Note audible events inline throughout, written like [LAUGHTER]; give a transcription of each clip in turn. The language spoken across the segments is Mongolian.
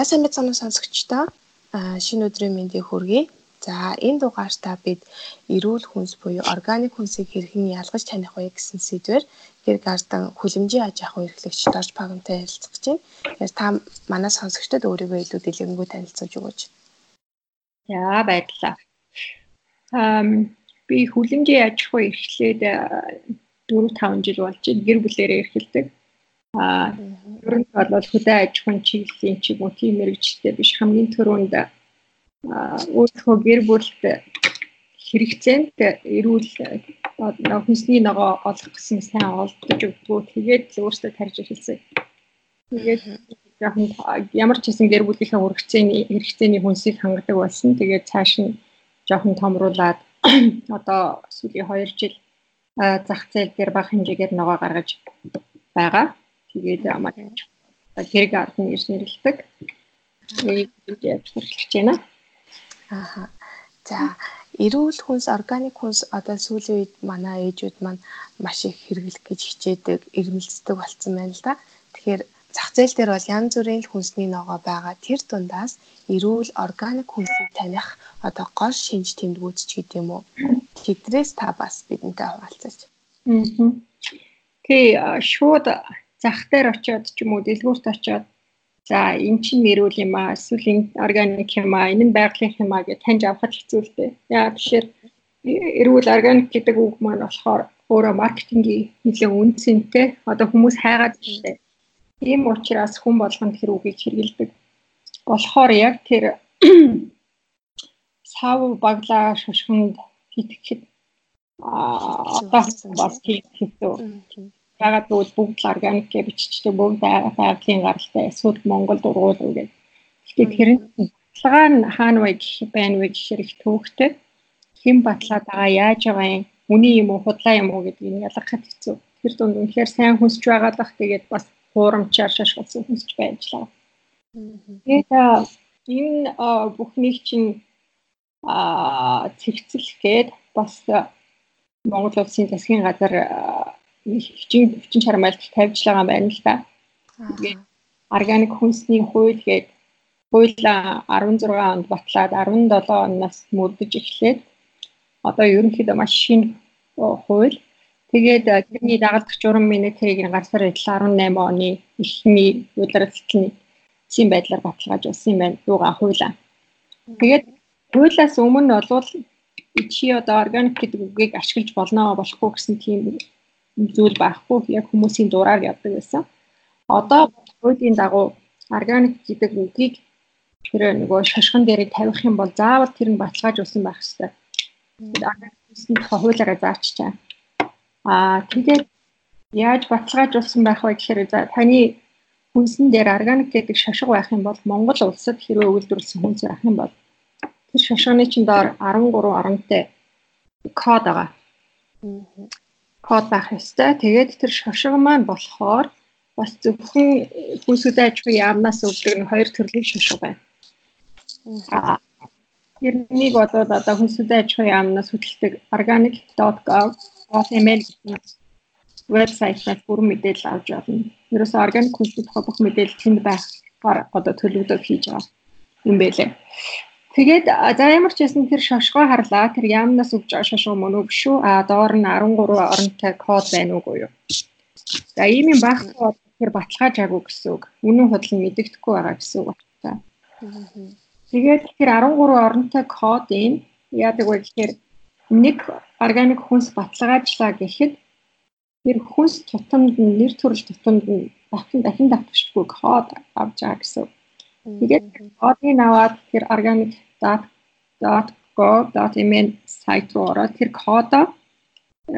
За сайн мэцэн сонсогчдоо шинэ өдрийн мэндийг хүргэе. За энэ дугаартаа бид эрүүл хүнс буюу органик хүнсийг хэрхэн ялгаж таних вэ гэсэн сэдвээр гэр гардан хүлэмжийн аж ахуй эрхлэгч Дорж Пагамтай ярилцах гэж байна. Тэгэхээр та манай сонсогчдод өөрийгөө илүү дэлгэрэнгүй танилцуулж өгөөч. За баярлалаа. Ам би хүлэмжийн аж ахуй эрхлээд 4 5 жил болж гэр бүлээрээ эрхэлдэг. Аа ер нь бол хөдөө аж ахуйн чиглэлийн ч юм уу тийм мэрэгчлээ биш хамгийн түрүүнд өөрийнхөө гэр бүлд хэрэгцээнд эрүүл хүнсний ногоо олох гэсэн сайн олдож өгдгөө тэгээд өөртөө тарж эхэлсэн. Тэгээд ямар ч хэсэн гэр бүлийнхээ хэрэгцээний хэрэгцээний хүнсийг хангадаг болсон. Тэгээд цааш нь жоохон томруулаад [CLEARS THROAT] одоо сүүлийн 2 жил зах зээл дээр бага хэмжээгээр ногоо гаргаж байгаа. Тэгээд амаа хэрэг ард нь ирс нэрлдэг. Тэгээд яаж хэрэглэж байна. Ааха. За эрүүл хүнс, органик хүнс одоо сүүлийн үед манай ээжүүд маань маш их хэрэглэх гэж хичээдэг, ирмэлцдэг болсон байна л да. Тэгэхээр зах зээл дээр бол янз бүрийн хүнсний ногоо байгаа. Тэр дундаас эрүүл органик хүнсийг таних одоо гол шинж тэмдгүүд ч гэдэг юм уу. Тэдрээс та бас бидэнтэй хуваалцаач. Аа. Тий, шууд зах дээр очиод ч юм уу дэлгүүрт очиод За эн чинь нэрүүл юм аа эсвэл энэ органик юм аа энэ нь байгалийн юм аа гэж таньж авахд хэцүү л дээ. Яа тэгэхээр эрүүл органик гэдэг үг маань болохоор өөрөө маркетингийн нэлээд үнцэнтэй одоо хүмүүс хайгаад байна. Ийм учраас хүн болгонд тэр үгийг хэрэгэлдэг. Болохоор яг тэр [CLEARS THROAT] сав баглаа шошгонд хитгэхэд аа одоо бас тийм хэцүү. Ягаад гэвэл бүгд л органик гэж биччихдэг бүгд байгалийн гаралтай эсвэл Монгол дургуул үгээд. Гэхдээ тэр нь баталгаа нь хаана вэ гэх байна вэ гэхээр их төвөгтэй. Хэн батлаад байгаа яаж байгаа юм үний юм уу худлаа юм уу гэдгийг ялгахад хэцүү. Тэр дунд үнэхээр сайн хүсч байгаа дах тэгээд бас хуурамчаар шашгалсан хүсч байжлаа. Тэгээд энэ бүхнийг чинь а цэгцлэхэд бас Монгол улсын засгийн газар хичээн өвчин чармайлт тавьж байгаа байна л да. Тэгээд органик хүнсний хууль гээд хууль 16 онд батлаад 17 оноос мөрдөж эхлээд одоо ерөнхийдөө маш шинэ хууль. Тэгээд тэрний дагалдах журам минутыг гарсаар 18 оны эхний удирдлагын зин байдлаар баталгаажуулсан юм байна. Юугаа хуулаа. Тэгээд хуулиас өмнө болвол чи одоо органик гэдэг үгийг ашиглаж болно болохгүй гэсэн тийм зүйл байхгүй яг хүмүүсийн дураар явдаг байсан. Одоо хуулийн дагуу органик гэдэг үгийг тэр нөгөө шашган дээр тавих юм бол заавал тэр нь баталгаажуулсан байх хэрэгтэй. Органикийн хуулиараа зааччаа. Аа тэгээд яаж баталгаажуулсан байх вэ гэхээр за таны хүнсэн дээр органик гэдэг шашиг байх юм бол Монгол улсад хэрвээ үйлдвэрлэсэн хүнс байх юм бол тэр шашганы чин доор 13 оронтой код байгаа код байх ёстой. Тэгээд тэр шошго маань болохоор бас зөвхөн хүнсүүд аж ахуйн яамнаас өгдөг нь хоёр төрлийн шошго байна. Аа Тэрнийг бодоод одоо хүнсүүд аж ахуйн яамнаас хөтэлдэг organic.gov.ml гэсэн вебсайтаас бүрэн мэдээлэл авч болно. Ерөөсө органик хүнсүүд бүх мэдээлэл тэнд байхаар одоо төлөвлөд хийж байгаа юм байлээ. Тэгээд за ямар ч байсан тэр шошгоо харлаа. Тэр яамнаас байгаа шошгоо мөн үү биш үү? А доор нь 13 оронтой код байна уугүй юу? За ийм юм байхгүй тэр баталгаажаагүй гэсэн үг. Үнэн худал нь мэдэгдэхгүй байгаа гэсэн үг байна. Тэгээд тэр 13 оронтой кодын яадаг вэ гэхээр нэг органик хүнс баталгаажлаа гэхэд тэр хүнс тутамд нь нэр төрөл тутамд нь дахин дахин давтчихгүй код авч байгаа гэсэн үг. Тэгээд кодыг аваад тэр organic.gov.mn сайт руу ороод тэр кодоо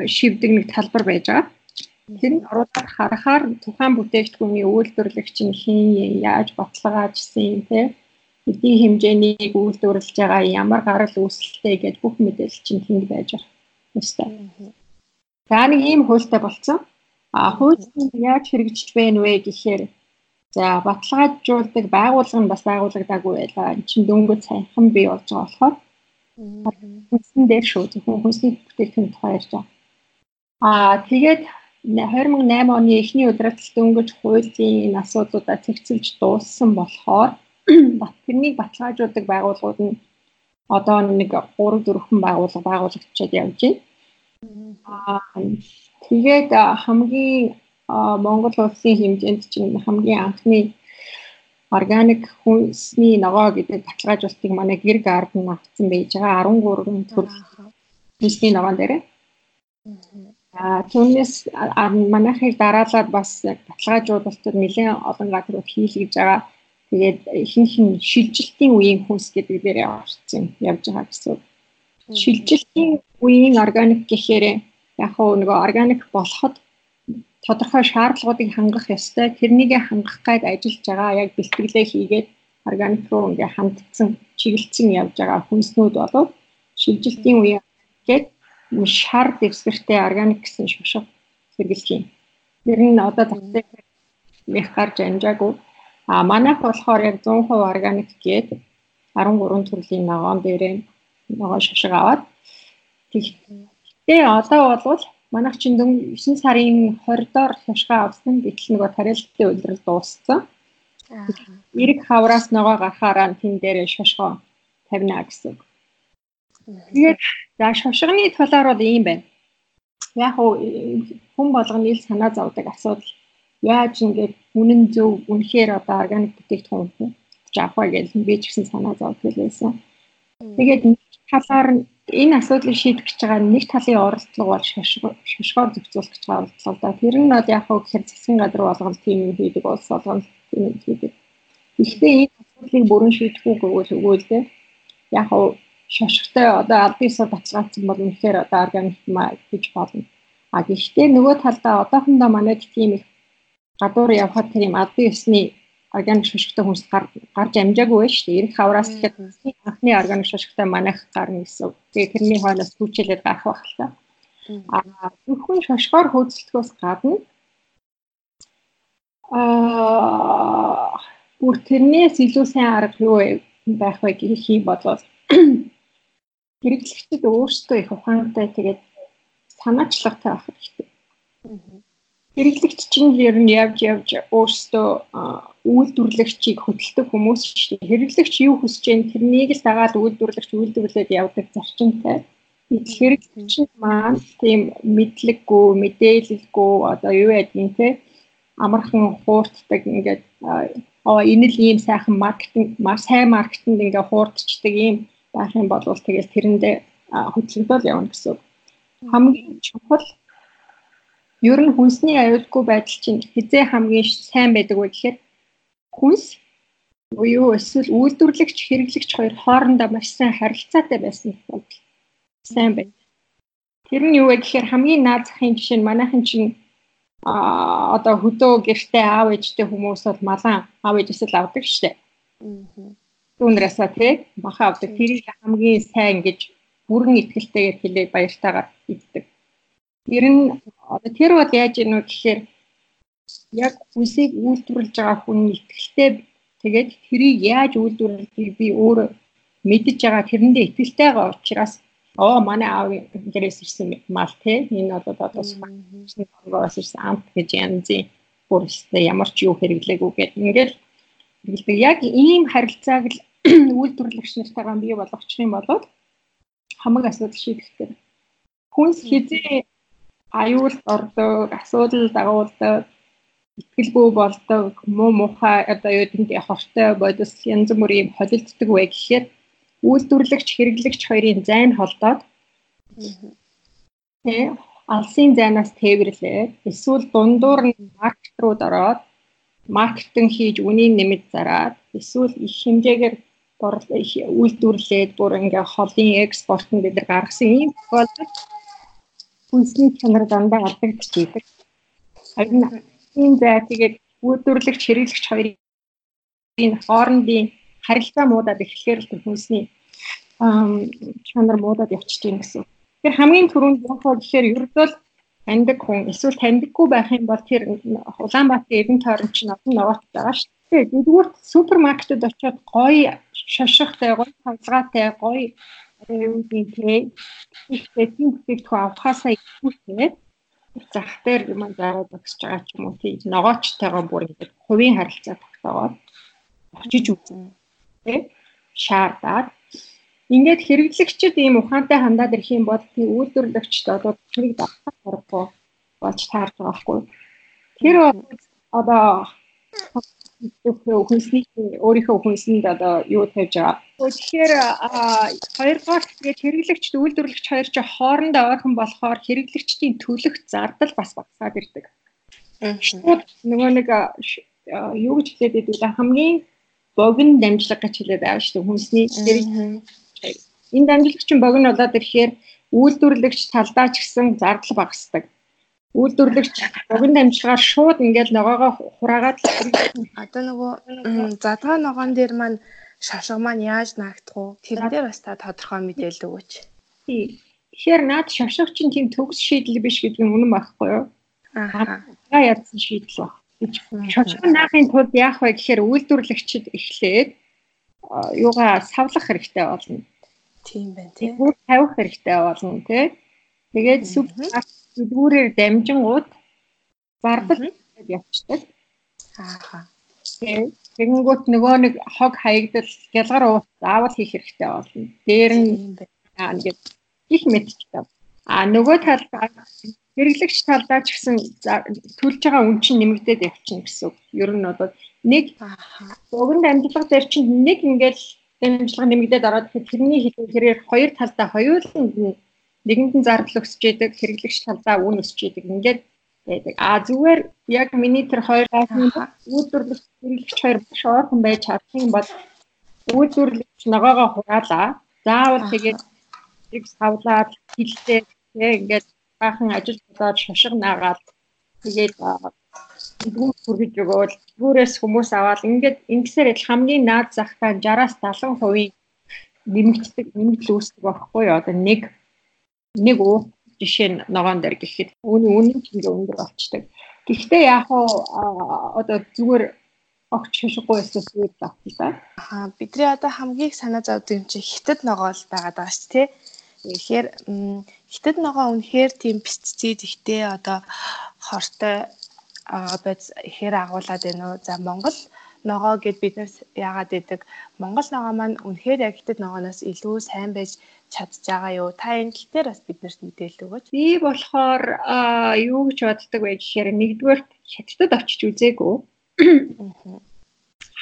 шивдэг нэг талбар байж байгаа. Тэр нь оруулаад харахаар тухайн бүтээгдэхүүний үйлдвэрлэгч нь хэн яаж баталгаажсан юм те эдийн хэмжээнийг үйлдвэрлэж байгаа ямар гарал үүсэлтэй гэж бүх мэдээлэл чинь тэнд байж байгаа. Өстой. За нэг ийм хуультай болцсон. А хууль яаж хэрэгжиж байна вэ гэхээр За баталгаажуулдаг байгууллага нь бас байгуулагдаагүй байлаа. Энд чинь дөнгөж саяхан бий болж байгаа болохоор хүнсэн дээр шүү зөвхөн хүнсний бүтээгдэхүүн тухай ярьж байгаа. Аа тэгээд 2008 оны эхний удирдлагт дөнгөж хуулийн асуудлуудаа цэгцэлж дууссан болохоор [CLEARS THROAT] тэрнийг баталгаажуулдаг байгууллагууд нь одоо нэг 3 4хэн байгууллага байгуулагдчихад явж байна. Аа тэгээд хамгийн Монгол улсын хэмжээнд чинь хамгийн анхны органик хүнсний ногоо гэдэг баталгаажуултыг манай гэр гарден авсан байж байгаа 13 төрөл хүнсний ногоон дээр. Аа түүнээс манайхыг дараалаад бас баталгаажуулалтад нэлээд олон газрууд хийлгэж байгаа. Тэгээд ихэнх нь шилжилтийн үеийн хүнс гэдэг дээрээ орсон явж байгаа гэсэн. Шилжилтийн үеийн органик гэхээр яг нөгөө органик болоход тодорхой шаардлагуудыг хангах ёстой. Тэрнийг хангах гайд ажиллаж байгаа яг бэлтгэлээ хийгээд органик руу ингээ хандсан, чиглэлцэн явж байгаа хүнснүүд болов шилжилтийн үеийн гээд шар дэвсгэртэй органик гэсэн шошго хэрэгжилж байна. Тэр нь одоо татдаг мэх гарч амжаагүй. А манайх болохоор яг 100% органик гээд 13 төрлийн ногоон дээрээ ногоон шошго аваад тэгтээ одоо болвол манайх чинь 9 сарын 20-доор шошго авсан гэтэл нөгөө тарилтын үйлрэл дууссан. Эрэг хавраас ногоо гарахаараа тэн дээр шошго тавина гэсэн. Тэгээд за шошгоны талаар бол ийм байна. Яг хүн болгоны ил санаа зовдөг асуудал яаж ингээд үнэн зөв үнэхээр одоо органик бүтээгдэхүүн авах вэ гэж би ч гэсэн санаа зовдөг байсан. Тэгээд талаар нь энэ асуудлыг шийдэх гэж байгаа нэг талын оролдлого бол шошгоор зохицуулах гэж байгаа оролдлого да. Тэр нь бол яг хөө гэхээр засгийн газар болгоно тийм юм хийдэг, улс болгоно тийм юм хийдэг. Гэхдээ энэ асуудлыг бүрэн шийдэх үг өгөөл дээ. Яг хөө шошготой одоо албан ёсоор баталгаажсан бол үнэхээр одоо органик маа гэж болно. А гэхдээ нөгөө талдаа одоохондоо манайд тийм их гадуур явхад тэр юм албан ёсны органик шошготой хүмүүс гарч амжаагүй байж шүү дээ. Ирэх хавраас тэгэхээр анхны органик шошготой манайх гарна гэсэн. Тэгээ тэрний хоолоос түүчээлээд гарах байх л та. Аа зөвхөн шошгоор хөөцөлтгөөс гадна аа бүр тэрнээс илүү сайн арга юу байх вэ гэх юм бодвол [CLEARS THROAT] хэрэглэгчид өөрсдөө их ухаантай тэгээд санаачлагтай байх хэрэгтэй. Хэрэглэгч чинь ер нь явж явж өөрсдөө үйлдвэрлэгчийг хөдөлдөг хүмүүс шүү дээ. Хэрэглэгч юу хүсэж байна тэрнийг л дагаад үйлдвэрлэгч үйлдвэрлээд явдаг зарчимтай. Хэрэглэгч маань тийм мэдлэггүй, мэдээлэлгүй одоо юу байдгийг те амархан хуурддаг ингээд аа энэ л ийм сайхан маркетинг, сайн маркетинг ингээ хуурдчихдаг ийм байх юм бол тэгэл тэрэндээ хөдөлгөөл явна гэсэн. Хамгийн чухал ер нь хүнсний аюулгүй байдал чинь хизээ хамгийн сайн байдаг вэ гэхээр хүнс буюу эсвэл үйлдвэрлэгч хэрэглэгч хоёр хоорондоо маш сайн харилцаатай байсан тохиолдол сайн байна. Тэр нь юу вэ гэхээр хамгийн наад захын жишээ нь манайхан чинь а одоо хөдөө гэртээ аав ээжтэй хүмүүс бол малан аав ээжээс л авдаг штэ. Аа. Түүнээсээ тий маха авдаг. Тэрийг хамгийн сайн гэж бүрэн ихтэлтэйгээр хэлээ баяртайгаар иддэг. Тэр нь одоо тэр бол яаж ийнү гэхээр яг хүнсийг үйлдвэрлэж байгаа хүн ихтэй тэгээд тэрийг яаж үйлдвэрлэхийг би өөрөө мэдж байгаа тэрэндээ ихтэй байгаа учраас оо манай аав гэрээс ирсэн мал те энэ бол одоо сургуулиас ирсэн амт гэж янзын бүрстэй ямар ч юу хэрэглээгүй гэдэг ингээл хэрэглэдэг яг ийм харилцааг л [CLEARS THROAT] үйлдвэрлэгч нартайгаа бий болгочих юм бол хамаг асуудал шийдэх хүнс хизээ аюул ордог асуудал дагуулдаг итгэлгүй болдог муу мухай одоо юу гэдэг хортой бодис янз бүрийн холилддог вэ гэхээр үйлдвэрлэгч хэрэглэгч хоёрын зайн холдоод тий алсын зайнаас тээвэрлээ эсвэл дундуур нь маркет руу ороод маркетинг хийж үнийн нэмэд зараад эсвэл их хэмжээгээр үйлдвэрлээд бүр ингээ холын экспорт нь бид нар гаргасан ийм тохиолдолд хүнсний чанар дандаа алдагдчихийдэг. Харин Тийм зай тэгээд үйлдвэрлэгч хэрэглэгч хоёрын хоорондын харилцаа муудаад эхлэхээр л хүнсний чанар муудаад явчихжээ гэсэн. Тэгэхээр хамгийн түрүүнд яахаа гэхээр ердөө таньдаг хүн эсвэл таньдаггүй байх юм бол тэр Улаанбаатарын эрдэн тойрон чинь олон ногоот байгаа шүү дээ. Нэгдүгээр супермаркетад очиод гоё шошготой, гоё тавцгаатай, гоё юу гэдэг тийм бүтээгдэхүүн авахаасаа ихтэй зах дээр юм зараад өгсөж байгаа ч юм уу тийм ногоочтойгоо бүр ингээд хувийн харилцаа тогтоогоод очиж үзэн. Тэ? Шаардаад ингээд хэрэглэгчид ийм ухаантай хандаад ирэх юм бол тийм үйлдвэрлэгчд одоо тэрийг давхар харахгүй болж таарч байгаа байхгүй. Тэр одоо хүнсний өөрийнхөө хүнсэнд одоо юу тавьж байгаа. Тэгэхээр хоёрдугаар тэгээд хэрэглэгчд үйлдвэрлэгч хоёр ч хоорондоо ойрхон болохоор хэрэглэгчдийн төлөх зардал бас багасаад ирдэг. Шууд нөгөө нэг юу гэж хэлээд байдаг хамгийн богино дамжлага гэж хэлээд байгаа шүү дээ хүнсний энэ дамжлагчин богино болоод ирэхээр үйлдвэрлэгч талдаа ч гэсэн зардал багасдаг үйлдвэрлэгч богино дамжлагаар шууд ингээд ногоогоо хураагаад одоо нөгөө задгаа ногоон дээр маань шошго маань яаж наагдах уу? Тэр дээр бас та тодорхой мэдээлэл өгөөч. Тэгэхээр наад шошго чинь тийм төгс шийдэл биш гэдэг нь үнэн байхгүй юу? Аа. Ядсан шийдэл баг. Шошго наахын тулд яах вэ гэхээр үйлдвэрлэгчид эхлээд юугаа савлах хэрэгтэй болно. Тийм байна тий. Бүр тавих хэрэгтэй болно тий. Тэгээд сүп дэлгүүрээр дамжингууд зардал явчихдаг. Ааха. Тэгэнгүүт нөгөө нэг хог хаягдал гялгар уус заавал хийх хэрэгтэй болно. Дээр нь ингээд их мэдчихдэг. А нөгөө талдаа хэрэглэгч талдаа ч гэсэн төлж байгаа үн чинь нэмэгдээд явчихна гэсэн үг. Ер нь бол нэг богино амжилтлага дээр чинь нэг ингээд дамжлага нэмэгдээд ороод тэрний хэлээр хоёр талдаа хоёуланд нь нэгэнд нь зардал өсөж идэг хэрэглэгч талдаа үн өсөж идэг ингээд байдаг. А зүгээр яг миний тэр хоёр гайхны үйлдвэрлэгч хэрэглэгч хоёр маш ойрхон байж чадах юм бол үйлдвэрлэгч ногоогоо хураалаа. Заавал тэгээд нэг савлаад хилтэй тэг ингээд баахан ажил болоод шошго наагаад тэгээд дүүр хүргэж өгөөл дүүрээс хүмүүс аваад ингээд ингэсээр л хамгийн наад захтай 60-аас 70% нэмэгддэг нэмэгдэл үүсдэг байхгүй юу? Одоо нэг нэг уу жишээ нь ногоон дээр гэхэд үүний үнэн ч ингээ өндөр болчдөг. Гэхдээ яг уу одоо зүгээр огч шишгүй эсвэл зүйл багтаа. Аа бидний одоо хамгийн санаа зовдөг юм чи хитэд ногоол байгаад байгаа шүү дээ. Тэгэхээр хитэд ногоо үнэхээр тийм пестицид ихтэй одоо хортой байц ихээр агуулад байна уу. За Монгол ногоо гэд биднээс яагаад гэдэг Монгол ногоо маань үнэхээр яг хитэд ногооноос илүү сайн байж чадж байгаа юу? Та энэ тал дээр бас биднэрт мэдээлэл өгөөч. Би болохоор юу гэж боддог вэ гэхээр нэгдүгээр хятадд очиж үзээгүй.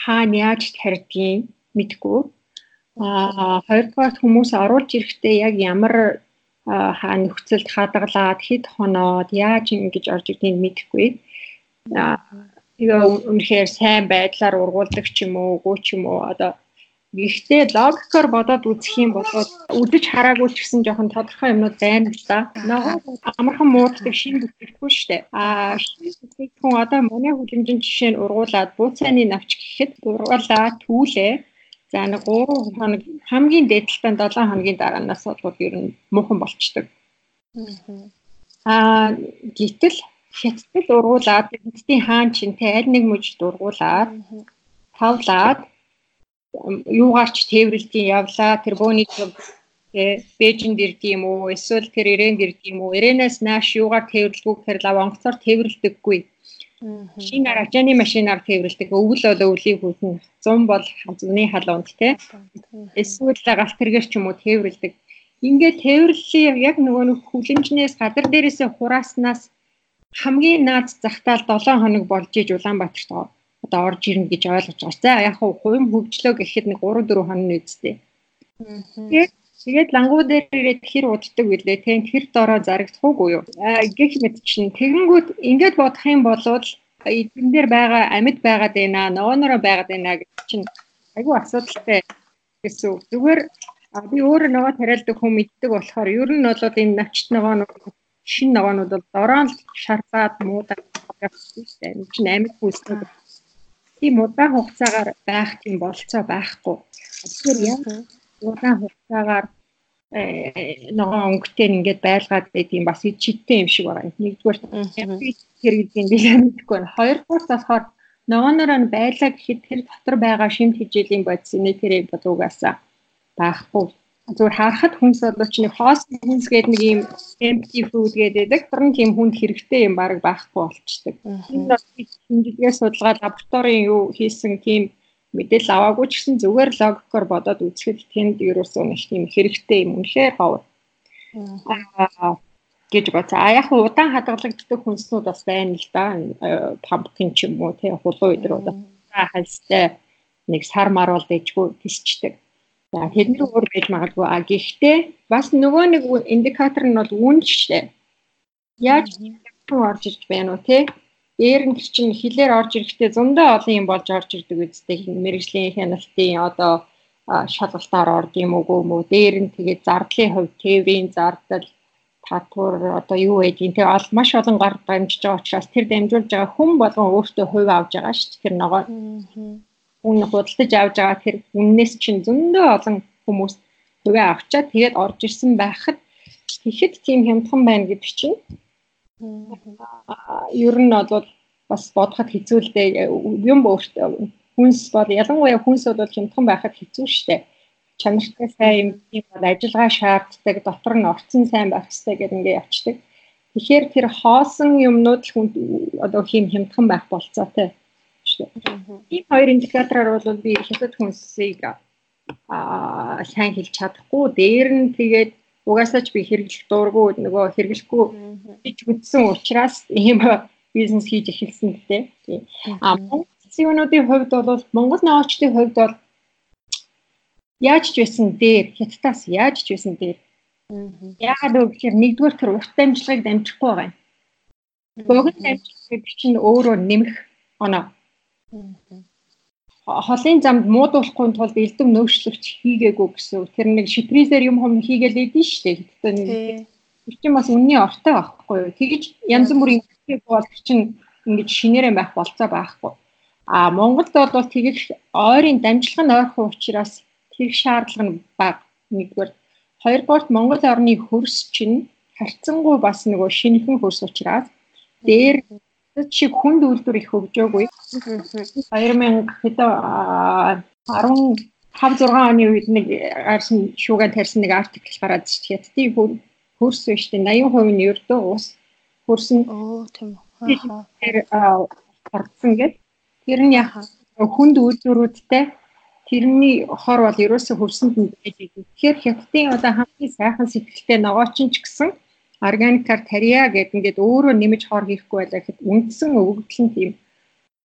Хаана яаж тарьдгийг мэдгүй. Аа хоёрдугаар хүмүүс оруулж ирэхдээ яг ямар хаа нөхцөлд хадгалаад хэд хоноод яаж ингэж орж ирдгийг мэдэхгүй. Аа тэгээ үнэхээр сайн байдлаар ургуулдаг ч юм уу, үгүй ч юм уу одоо Гэхдээ логикоор бодоод үзэх юм бол үдэж хараагүй ч гэсэн жоохон тодорхой юмнууд байна л да. Ногоо амархан мууддаг шин шүү дээ. Аа бүтээгдэхүүн одоо манай хүлэмжийн жишээ нь ургуулад бууцааны навч гэхэд ургуулаа түүлээ. За нэг 3 хоног хамгийн дээдлтэн 7 хоногийн дараанаас бол ер нь муухан болчдөг. Аа гítэл хятад ургуулад эцдийн хаан чинтэй аль нэг мужид ургуулад тавлаад юугаарч тээвэрлэдийн явлаа. Тэр бөөний тэ Бээжинд ирд юм уу эсвэл тэр Ирэнд ирд юм уу Ирэнээс нааш юугаар тээвэрлэхгүй тэр лав онгоцоор тээвэрлдэггүй шинээр ачааны машинаар тээвэрлдэг өвөл бол өвлийн хүтэн 100 бол зуны халуунд те. Эсвэл галт тэргээр ч юм уу тээвэрлдэг ингээд тээвэрлэлийн яг нөгөө нэг хүлэмжнээс гадар дээрээсээ хурааснаас хамгийн наад захтаал 7 хоног болж иж Улаанбаатарт одоо орж ирнэ гэж ойлгож байгаа. За яг хуу хувийн хөгжлөө гэхэд нэг 3 4 хоног үсттэй. Тэгээд тэгээд лангуу дээр ирээд хэр уддаг вүлээ те тэр дороо зарагдах уугүй юу? Гэх мэт чинь тэгэнгүүт ингээд бодох юм бол эдэн дээр байгаа амьд байгаад байна, ногоонороо байгаад байна гэж чинь айгүй асуудалтай гэсэн. Зүгээр би өөрөө нөгөө тариалдаг хүн мэддэг болохоор ер нь бол энэ навчт ногоонууд шин ногоонууд бол дороо л шарпаад муудаад явчихсан шүү дээ. Чинь амьд хүнстэй тийм удаан хугацаагаар байх тийм болцоо байхгүй. Тэгэхээр яг удаан хугацаагаар э, нөгөө өнгөтэй ингээд байлгаад байт юм бас чидтэй юм шиг байгаа. Нэгдүгээр хэрэглэдэг би мэдгүй. Хоёрдугаар болохоор ногооноор нь байлаа гэхэд тэр дотор байгаа шимт хижээлийн бодис нэтэрэг бодуугаасаа байхгүй зүгээр харахад хүнс болоо ч нэг хост хүнс гэдэг нэг юм empty food гэдэг. Тэр нь тийм хүнд хэрэгтэй юм баг байхгүй болчдөг. Энэ бол хинжлэгээ судалгаа лабораторийн юу хийсэн тийм мэдээлэл аваагүй ч гэсэн зүгээр логикоор бодоод үзэхэд тэнд ерөөсөө нэг тийм хэрэгтэй юм үнэхээр ховор. Аа гэж боц. А яг удаан хадгалагддаг хүнснүүд бас байна л да. Пампкин ч юм уу тий хулуу өдрүүд хальстай нэг сар мар бол дэжгүй тисчдэг. За тэдний өөр байж магадгүй. А гэхдээ бас нөгөө нэг индикатор нь бол үн шээ. Яаж хүн орж ирж байна уу тий? Дээр нь чинь хилээр орж ирэхдээ зөндөө олон юм болж орж ирдэг үстэй мэрэгжлийн хяналтын одоо шалгалтаар орд юм уу мүү дээр нь тэгээд зардлын хувь тээврийн зардал татвар одоо юу байдгийг тэг ол маш олон гар дамжиж байгаа учраас тэр дамжуулж байгаа хүн болгон өөртөө хувь авж байгаа шүү дээ тэр ногоо хүн худалдаж авж байгаа тэр үннээс чинь зөндөө олон хүмүүс хувь авчаад тэгээд орж ирсэн байхад тэгэхэд тийм хямдхан байна гэдэг чинь. Ер нь бол бас бодоход хэцүү л дээ юм өөртөө хүнс бол ялангуяа хүнс бол хямдхан байхад хэцүү дээ чанартай сайн юм бол ажиллагаа шаарддаг дотор нь орцсон сайн байх хэрэгтэй гэдэг ингээ явцдаг. Тэгэхээр тэр хоосон юмнууд л хүн одоо хим хямдхан байх болцоотой шүү. Ийм хоёр индикатороор бол би хятад хүнсийг аа сайн хэлж чадахгүй дээр нь тэгээд угаасаа ч би хэрэглэх дуургүй нөгөө хэрэглэхгүй гэж үзсэн учраас ийм бизнес хийж эхэлсэн гэдэг. А Монголын хувьд бол Монгол нөөцийн хувьд бол Яаж ч байсан дээр хятадаас яаж ч байсан дээр. Яагаад вэ гэхээр нэгдүгээр тэр урт дамжлагыг дамжихгүй байгаа юм. Богино дамжлагыг чинь өөрөө нэмэх оноо. Холын замд муудуулахгүй тулд элдв нөөцлөгч хийгээгүй гэсэн. Тэр нэг шипризээр юм хом хийгээл идэв шүү дээ. Хэвээ нэг тэр чинь бас үнний ортой байхгүй юу. Тэгэж янз бүрийн хийх бол чинь ингэж шинээрэн байх болцоо байхгүй. А Монголд бол тэгэх ойрын дамжлага нь ойрхон учраас хийх шаардлага нь бага. Нэгдүгээр хоёрдугаар Монгол орны хөрс чинь харьцангуй бас нөгөө шинэхэн хөрс учраас дээр шиг хүнд үйлдвэр их хөгжөөгүй. 2000 хэд 15 6 оны үед нэг гарсан шууган тарьсан нэг артикл гараад шүү дээ. Хятадын хөрс биш дээ 80% нь ердөө ус хөрсөн. Оо тийм үү. Тэр гарсан гэдэг. Тэр нь яг хүнд үйлдвэрүүдтэй тэрний хор бол ерөөсө хөвсөнд нь байж идэв. Тэгэхээр хятадын одоо хамгийн сайхан сэтгэлтэй ногоочин ч гэсэн органикаар тарья гэдэг ингээд өөрөө нэмж хор хийхгүй байлаа гэхэд үндсэн өвөгдөл нь тийм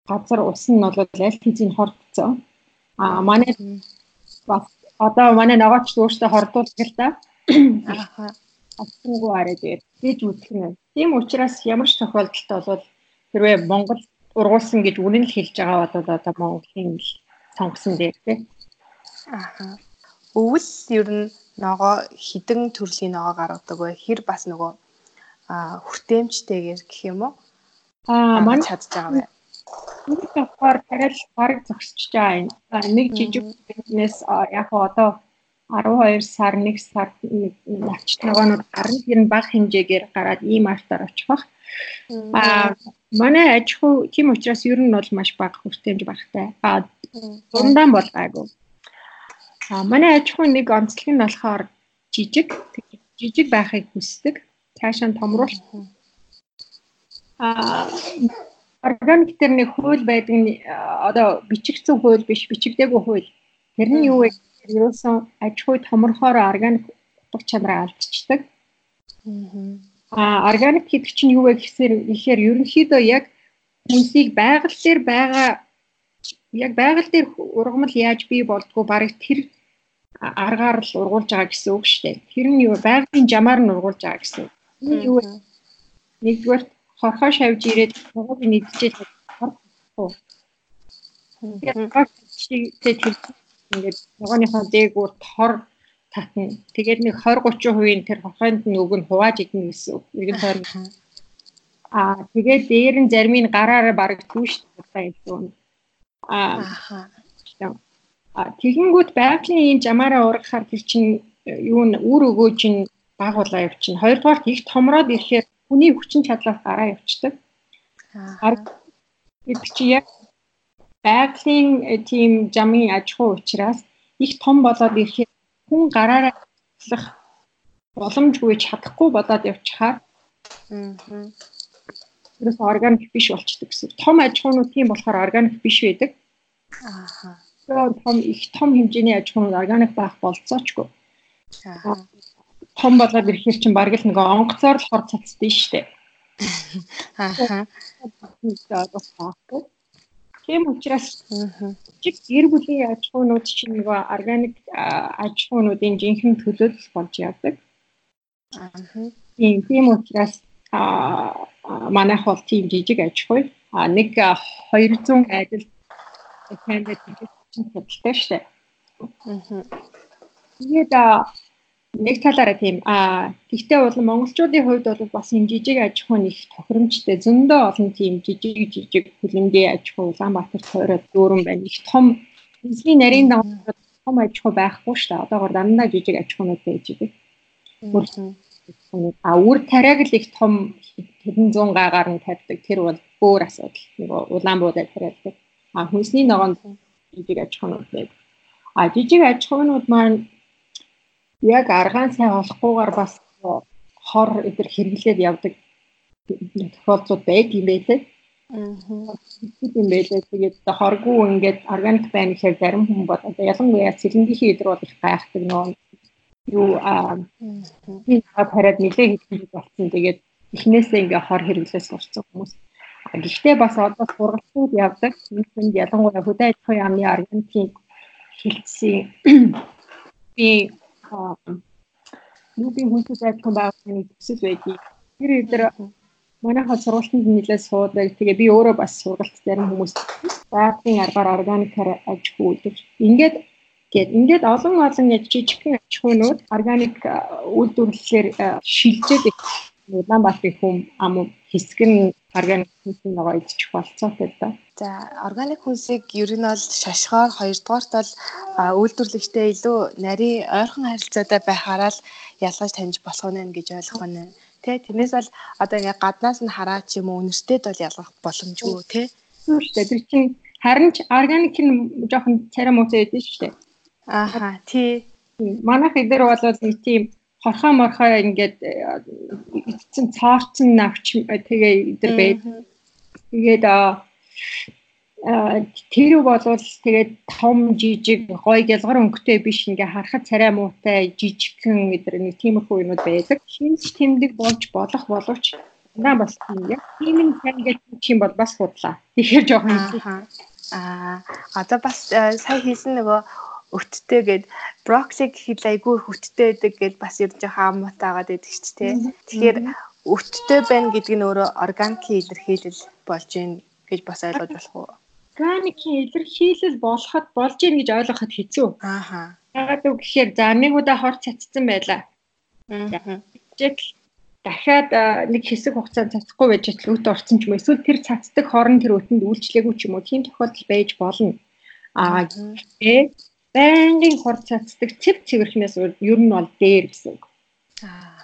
газар ус нь бол аль хэзээ хордцоо. А манай бас одоо манай ногооч өөртөө хордуулдаг л да. Ааха. Ацсангүй арай дээр гэж үзэх нь. Тийм учраас ямар ч тохиолдолд бол хэрвээ Монгол ургуулсан гэж үнэн л хэлж байгаа бол одоо Монголын сонгосон дээр тий. Аа. Өвөл ер нь ногоо хідэн төрлийн ногоо гаргадаг бай. Хэр бас нөгөө аа хүртээмжтэйгээр гэх юм уу? Аа мань чадж байгаа бай. Нэг давхар тарил бараг зогсож байгаа. Нэг жижиг бизнес яг одоо 12 сар 1 сар навчт ногоонууд гарна. Тэр нь бага хэмжээгээр гараад ийм артаар очих бах. Аа манай аж ахуй тийм учраас ер нь бол маш бага хүртээмж багтай. Аа Дундаан бол гайгүй. А манай аж ахуйн нэг онцлог нь болохоор жижиг жижиг байхыг хүсдэг. Цаашаа томруулах. А органик төр нэг хууль байдаг нь одоо бичигдсэн хууль биш, бичигдээгүй хууль. Тэр нь юу вэ? Ерөөсөн аж ахуй томорхоор органик утга чанараа алдчихдаг. А органик гэдэг чинь юу вэ гэхээр ихээр ерөнхийдөө яг хүнсийг байгаль дээр байгаа яг байгаль дээр ургамал яаж бий болдгоо барыг тэр аргаар л ургуулж байгаа гэсэн үг шүү дээ. Тэр нь юу байгалийн жамаар нь ургуулж байгаа гэсэн. Энэ юу вэ? Нэгдүгээр хорхоо шавж ирээд нугыг нэгдчихэл хорхоо. Тэгээд ингээд нугааныхаа дээгүүр тор татна. Тэгээд нэг 20 30% тэр хорхойд нь өг нь хувааж идэх гэсэн үг. Нэгэн тойр. Аа тэгээд дээр нь зарим нь гараараа бараг түүш таа гэсэн Аа. Тэгэнгүүт байгалийн ийм жамаараа ургахаар тэр чинь э, юу н үр өгөө чинь дагуулаа явчихна. Хоёрдугаар их томроод ирэхээр хүний хүчин чадлаас гараа явчихдаг. Аа. Гэвч чи яг байгалийн э, тийм жамын аж ахуй учраас их том болоод ирэхээр хүн гараараа ажиллах боломжгүй чадахгүй болоод явчихаар. Тэрээс органик биш болчдөг гэсэн. Том аж ахуйнууд тийм болохоор органик биш байдаг. Ааха. том их том хэмжээний аж ахуйн органик байх болцоочгүй. Том болоод ирэхээр чинь бараг л нөгөө онгоцоор л хор цацдээ дээ. Ааха. Тийм учраас чиг гэр бүлийн аж ахуйнууд чинь нөгөө органик аж ахуйнуудын жинхэнэ төлөөлөл болж явдаг. Аа. Тийм тийм учраас манайх бол тийм жижиг аж ахуй а нэг 200 адил таньд чинь худалтай шүү дээ. Аа. Тэгээд нэг талаараа тийм а гэхдээ бол монголчуудын хувьд бол бас энэ жижиг аж ахуй нэг тохиромжтой зөндөө олон тийм жижиг жижиг хүлэмжийн аж ахуй Улаанбаатар тойроод дүүрэн байна. Их том эзний нарийн дагуу том аж ахуй байхгүй шүү дээ. Одоогор дандаа жижиг аж ахуйнууд байж байгаа. А үр тариаг л их том хэдэн зуун гагаар нь тавьдаг. Тэр бол өөр асуудал. Нэг Улаанбуудад тариалдаг. А хүнсний ногоонд жижиг аж ахуйнууд байдаг. А жижиг аж ахуйнууд маань яг аргаан сайн олохгүйгээр бас хор эдэр хэрэглээд явдаг тохиолдлууд байдаг юм байлээ. Аа. юм байлээ. Тэгээд хоргүй ингээд органик байна гэхээр зарим хүн бод одоо ялангуяа цэлэнгийнхээ эдэр бол их гайхдаг нөө юу аа тийм хараад нэлээ хэдэн болсон. Тэгээд эхнээсээ ингээ хор хэрэглээс сурцсан хүмүүс. Гэхдээ бас одоо сургалтууд явдаг. Үүнд ялангуяа хөдөө аж ахуйн яамны органикийн хилцсэн [CLEARS THROAT] би Нүбийн хүнсээ зайлтхан байгууллагын төсөл байдгийг тэр өдөр манай хол сургалтанд нэлээд суудаг. Тэгээ би өөрөө бас сургалт зарим хүмүүс байгалийн аргаар органикаар аж хүүлдэг. Ингээд гээд ингээд олон олон яж жижигхэн аж ахуйнууд органик үйлдвэрлэлээр шилжээд Улаанбаатарын хүм ам хэсэг нь органик хүнсийн ногоо идчих болцоотой да. За органик хүнсийг ер нь бол шашхоор хоёрдугаарт бол үйлдвэрлэгчтэй илүү нарийн ойрхон харилцаатай байхаараа л ялгаж таньж болох нь гэж ойлгох нь. Тэ тэрнээс бол одоо ингээ гаднаас нь хараад ч юм уу үнэртэд бол ялгах боломжгүй тэ. Шүү дээ. Тэр чинь харин ч органик нь жоохон царай муутай байдаг шүү дээ. Ааха тий. Манайх эдэр бол нэг тийм хорхоо морхоо ингээд эцэн цоорцсон навч тэгээ эдэр байд. Тэгээд тэр болвол тэгээд том жижиг гой гялгар өнгөтэй биш ингээ харахад царай муутай жижигхэн эдэр нэг тиймэрхүү юмуд байдаг. Шинж тэмдэг болж болох боловч наа бас тийм яг тийм сайн гэж юм бол бас худлаа. Тэгэхээр жоохон аа одоо бас сая хийсэн нөгөө өттэй гээд брокколиг гэхэл айгүй хөттэй байдаг гээд бас ер нь хаамуутаагаад байдаг ч тийм. Тэгэхээр өттэй байна гэдэг нь өөрөө органикийн илэрхийлэл болж гин гэж бас ойлгож болох уу? Органикийн илэрхийлэл болоход болж гин гэж ойлгоход хэцүү. Ааха. Ягаад гэвэл гэхээр за нэг удаа хор цацсан байлаа. Аа. дахиад нэг хэсэг хугацаанд цацахгүй байж тал өөтө орсон ч юм эсвэл тэр цацдаг хорон тэр өтөнд үйлчлээгүй ч юм уу тийм тохиолдол байж болно. Аа тэгээ байнгын хор цацдаг цэв цэвэрхнээс ер нь бол дээр гэсэн. Аа.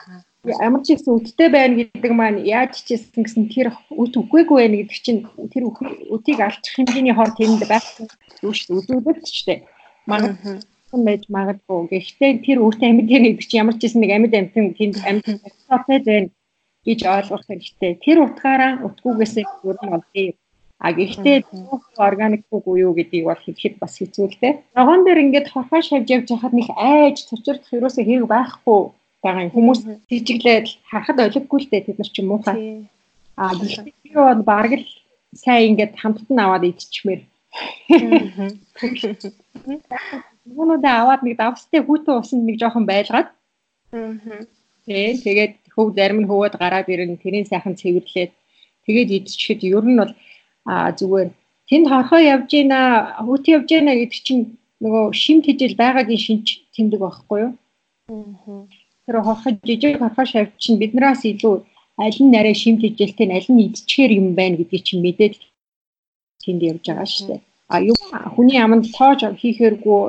Ямар ч ихсэн үттэй байна гэдэг маань яаж чийсэн гэсэн тэр үт үгүйгүй байна гэдэг чинь тэр үтийг алчих хэмжээний хор тэнд байхгүй дээ. Үзүүлэлт ч дээ. Манай байж магадгүй. Гэхдээ тэр үт амьд гэдэг чинь ямар ч ихсэн нэг амьд амьтан тэнд амьд амьтаатай байна гэж ойлгох хэрэгтэй. Тэр утгаараа утгуугээс ер нь бол дээр А гэхдээ органик буюу юу гэдгийг бол хэлэхэд бас хэцүү л дээ. Ногоон дээр ингээд хорхоо шавж явж хахад нэг айж цочрох ерөөсөө хэрэг байхгүй байгаа юм. Хүмүүс тийжиглээд харахад ойлгохгүй л дээ тэд нар ч муухай. А гэхдээ би бол бараг л сайн ингээд хамтдан аваад идчихмээр. Нүнүүдээ аваад нэг давстай хүүтэн усанд нэг жоохон байлгаад. Тэг. Тэгээд хөв зарим нь хөвөд гараад ирэн тэрийн сайхан цэвэрлээд тэгээд идчихэхэд ер нь бол а зүгээр тэнд хорхоо явж гинэ хүүт явж гинэ гэдэг чинь нөгөө шимт хижил байгаагийн шинж тэмдэг байхгүй юу? Тэр хорхоо жижиг хорхоо шавь чинь биднээс илүү аль нь нарийн шимт хижилтэй аль нь идчихээр юм байна гэдгийг чинь мэдээд тэнд явж байгаа шүү дээ. А юу хүний аманд тоож хийхээргүй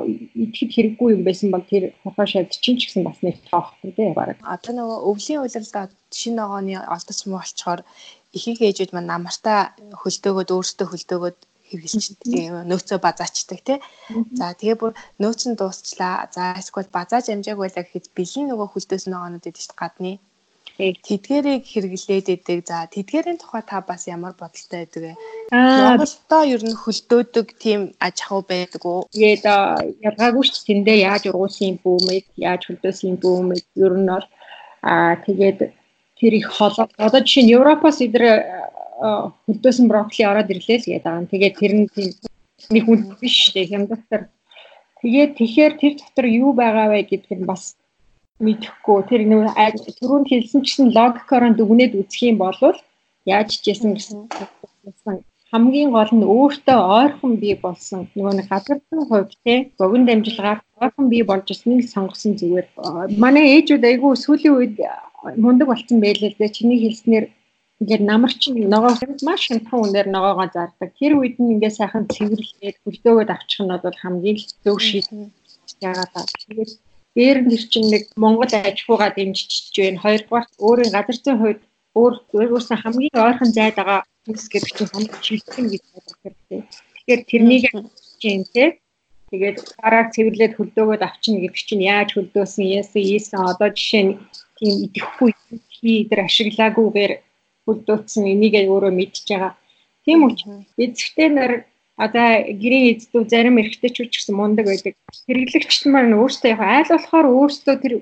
идэхэд хэрэггүй юм байсан бол тэр хорхоо шавьд чинь ч гэсэн бас нэг тоохгүй дээ бараг. Одоо нөгөө өвлийн үйлрэлд шинэ ногооны олдоц муу болчоор ихийг ээжүүд маань намартаа хөлдөөгөөд өөртөө хөлдөөгөөд хэрэгжилчдэг нөөцөө базаачдаг тий. За тэгээ бүр нөөц нь дуусчлаа. За эсвэл базааж амжааг байлаа гэхэд бэлэн нөгөө хөлдөөс ногоонууд идэж гадны. Тэдгэрийг хэрэглээд идэг. За тэдгэрийн тухай та бас ямар бодолтой байдаг вэ? Монголдоо ер нь хөлдөөдөг тийм аж ахуй байдаг уу? Тэгээд ялгаагүй ч тэндээ яаж ургуулсан бүүмэд, яаж хөлдөөсөн бүүмэд ер нь бол аа тэгээд тэр их холоо. Одоо жишээ нь Европоос эдэр хөлдөөсөн брокколи ороод ирлээ л гэдэг байгаа. Тэгээд тэр нь тийм нэг хүн биш шүү дээ. Хямдтар. Тэгээд тэгэхээр тэр дотор юу байгаа вэ гэдг нь бас мэдэхгүй. Тэр нэг түрүүнд хэлсэн чинь логикоор дүгнээд үзэх юм бол яаж чижсэн гэсэн хамгийн гол нь өөртөө ойрхон бий болсон. Нөгөө нэг газарны хувьд те богино дамжлагаар ойрхон бий болж ирснийг сонгосон зүгээр. Манай ээжүүд айгүй сүүлийн үед мундаг болсон байлээ л дээ чиний хэлснээр ингээд намар чинь ногоо маш хямдхан үнээр ногоогоо зардаг. Тэр үед нь ингээд сайхан цэвэрлээд хөлдөөгöd авчих нь бол хамгийн зөв шийдэл яагаад тэгээд дээр нь чинь нэг Монгол аж ахуйгаа дэмжиж байна. Хоёрдугаар өөрийн газар зүйн хувьд өөр өөрөөсөө хамгийн ойрхон зайд байгаа хүнс гэдэг чинь хамт чилсэн гэж бодох хэрэгтэй. Тэгэхээр тэрнийг чинь те тэгээд дараа цэвэрлээд хөлдөөгöd авчна гэдэг чинь яаж хөлдөөсөн яасан ийсэн одоо жишээ нь тийм идэхгүй идэр ашиглаагүйгээр хөлдөөцсөн энийг өөрөө мэдж байгаа. Тийм учраас эзэгтэй нар одоо гэрийн эздүү зарим эрэгтэйчүүд ч гэсэн мундаг байдаг. Хэрэглэгчд маань өөрсдөө яг айл болохоор өөрсдөө тэр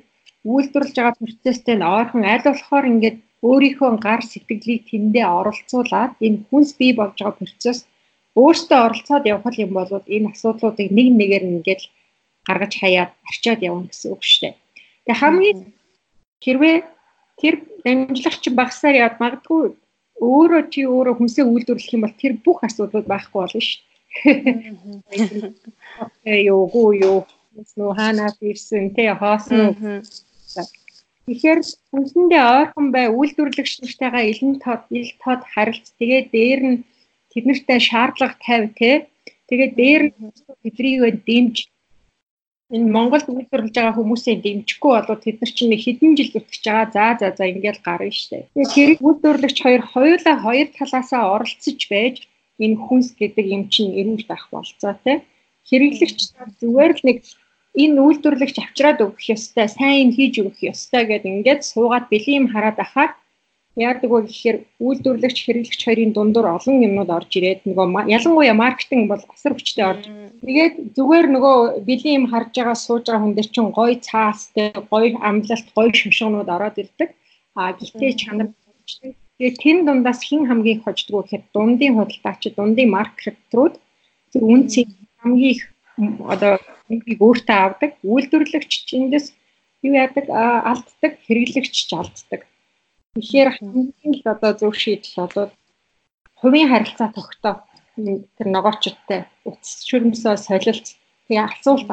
үйлдвэрлэж байгаа процесстэй нь ойрхон айл болохоор ингээд өөрийнхөө гар сэтгэлийг тэндээ оролцуулаад энэ хүнс бий болж байгаа процесс өөртөө оролцоод явах юм бол энэ асуудлуудыг нэг нэгээр ингээд гаргаж хаяад арчаад явна гэсэн үг шүү дээ. Тэгээ хамгийн хэрвээ тэр дамжлагч багсаар яад магадгүй өөрөө чи өөрөө хүнсээ үйлдвэрлэх юм бол тэр бүх асуудлууд байхгүй болно шүү дээ. Йоо гоо ёо нөө ханаас ирсэн тэ хоосон Тэгэхээр үндсэндээ ойрхон бай үйлдвэрлэгч нартайгаа илэн тод ил тод харилц. Тэгээд дээр нь тэднэртэй шаардлага тавь те тэгээд дээр нь тэдрийгөө дэмж. Энэ Монголд үйлдвэрлэж байгаа хүмүүсээ дэмжихгүй болоод тэд нар чинь хэдэн жил зүтгэж байгаа. За за за ингээл гарна штэ. Тэгээд хэрэг үйлдвэрлэгч хоёр хоёулаа хоёр талаасаа оролцож байж энэ хүнс гэдэг юм чинь эрүүл байх болцоо те. Хэрэглэгч зүгээр л нэг энэ үйлдвэрлэгч авчраад өгөх ёстой, сайн хийж өгөх ёстой гэдэг ингээд суугаад бэлэм хараад ахаар яадаг вэ гэхээр үйлдвэрлэгч хэрэглэгч хоёрын дундуур олон юмнууд орж ирээд нөгөө ялангуяа маркетинг бол асар хүчтэй орж. Тэгээд зүгээр нөгөө бэлэм харж байгаа сууж байгаа хүн дээр чинь гоё цаастай, гоё амлалт, гоё шимшгнүүд ороод ирдэг. А гэтээ чанар тэгээд тэн дундаас хэн хамгийн хождгоо гэхээр дундын худалдаач, дундын маркетрүүд тэр үнцийг хамгийн их одоо энийг өөртөө авдаг. Үйлдвэрлэгч эндээс юу яадаг алддаг, хэрэглэгч ч алддаг. Тэгэхээр хамгийн л одоо зөв шийдэл бол хувийн харилцаа тогтоо тэр ногоочтой утас шүрмсөө солилц тэгээ асуулт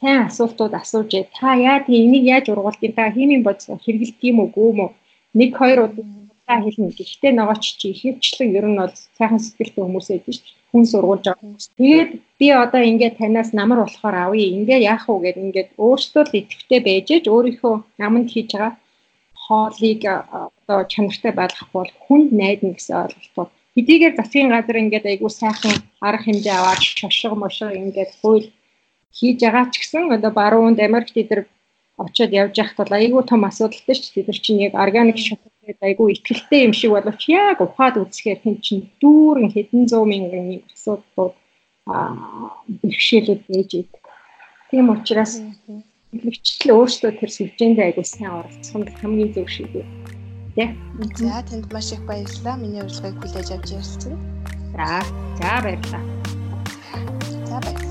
сайн асуултууд асууж та яа тийм энийг яаж ургуулдیں۔ Та химийн бодис хэрэглэдэг юм уу, гүү мө? Нэг хоёр удаа хэлнэ. Гэхдээ ногооч чи ихэвчлэн ер нь бол сайхан сэтгэлтэй хүмүүс байдаг шүү дээ хүн сургуулж байгаа хүмүүс. Тэгээд би одоо ингээд танаас намар болохоор авъя. Ингээ яах вэ гэд ингээд өөртөө л идэвхтэй байж ээж өөрийнхөө наманд хийж байгаа хоолыг одоо чанартай байлгах бол хүнд найдна гэсэн ойлголтууд. Хэдийгээр засгийн газар ингээд айгүй сайхан арга хэмжээ аваад шошго мошго ингээд хууль хийж байгаа ч гэсэн одоо баруунд Америкт идэр очиод явж байхад бол айгүй том асуудалтай шүү дээ. Тэр чинь яг органик шоколад айгүй ихтгэлтэй юм шиг боловч яг ухаад үзэхээр хэн чинь дүүрэн хэдэн зуун мянган асуудлууд бэрхшээлүүд ээж идэг. Тийм учраас хэрэгчлэл өөрсдөө тэр сүлжээндээ айгүй сайн оролцох нь хамгийн зөв шийдвэр. Тэ. За танд маш их баярлалаа. Миний урилгыг хүлээж авч ярьсан. За, за баярлалаа. За баярлалаа.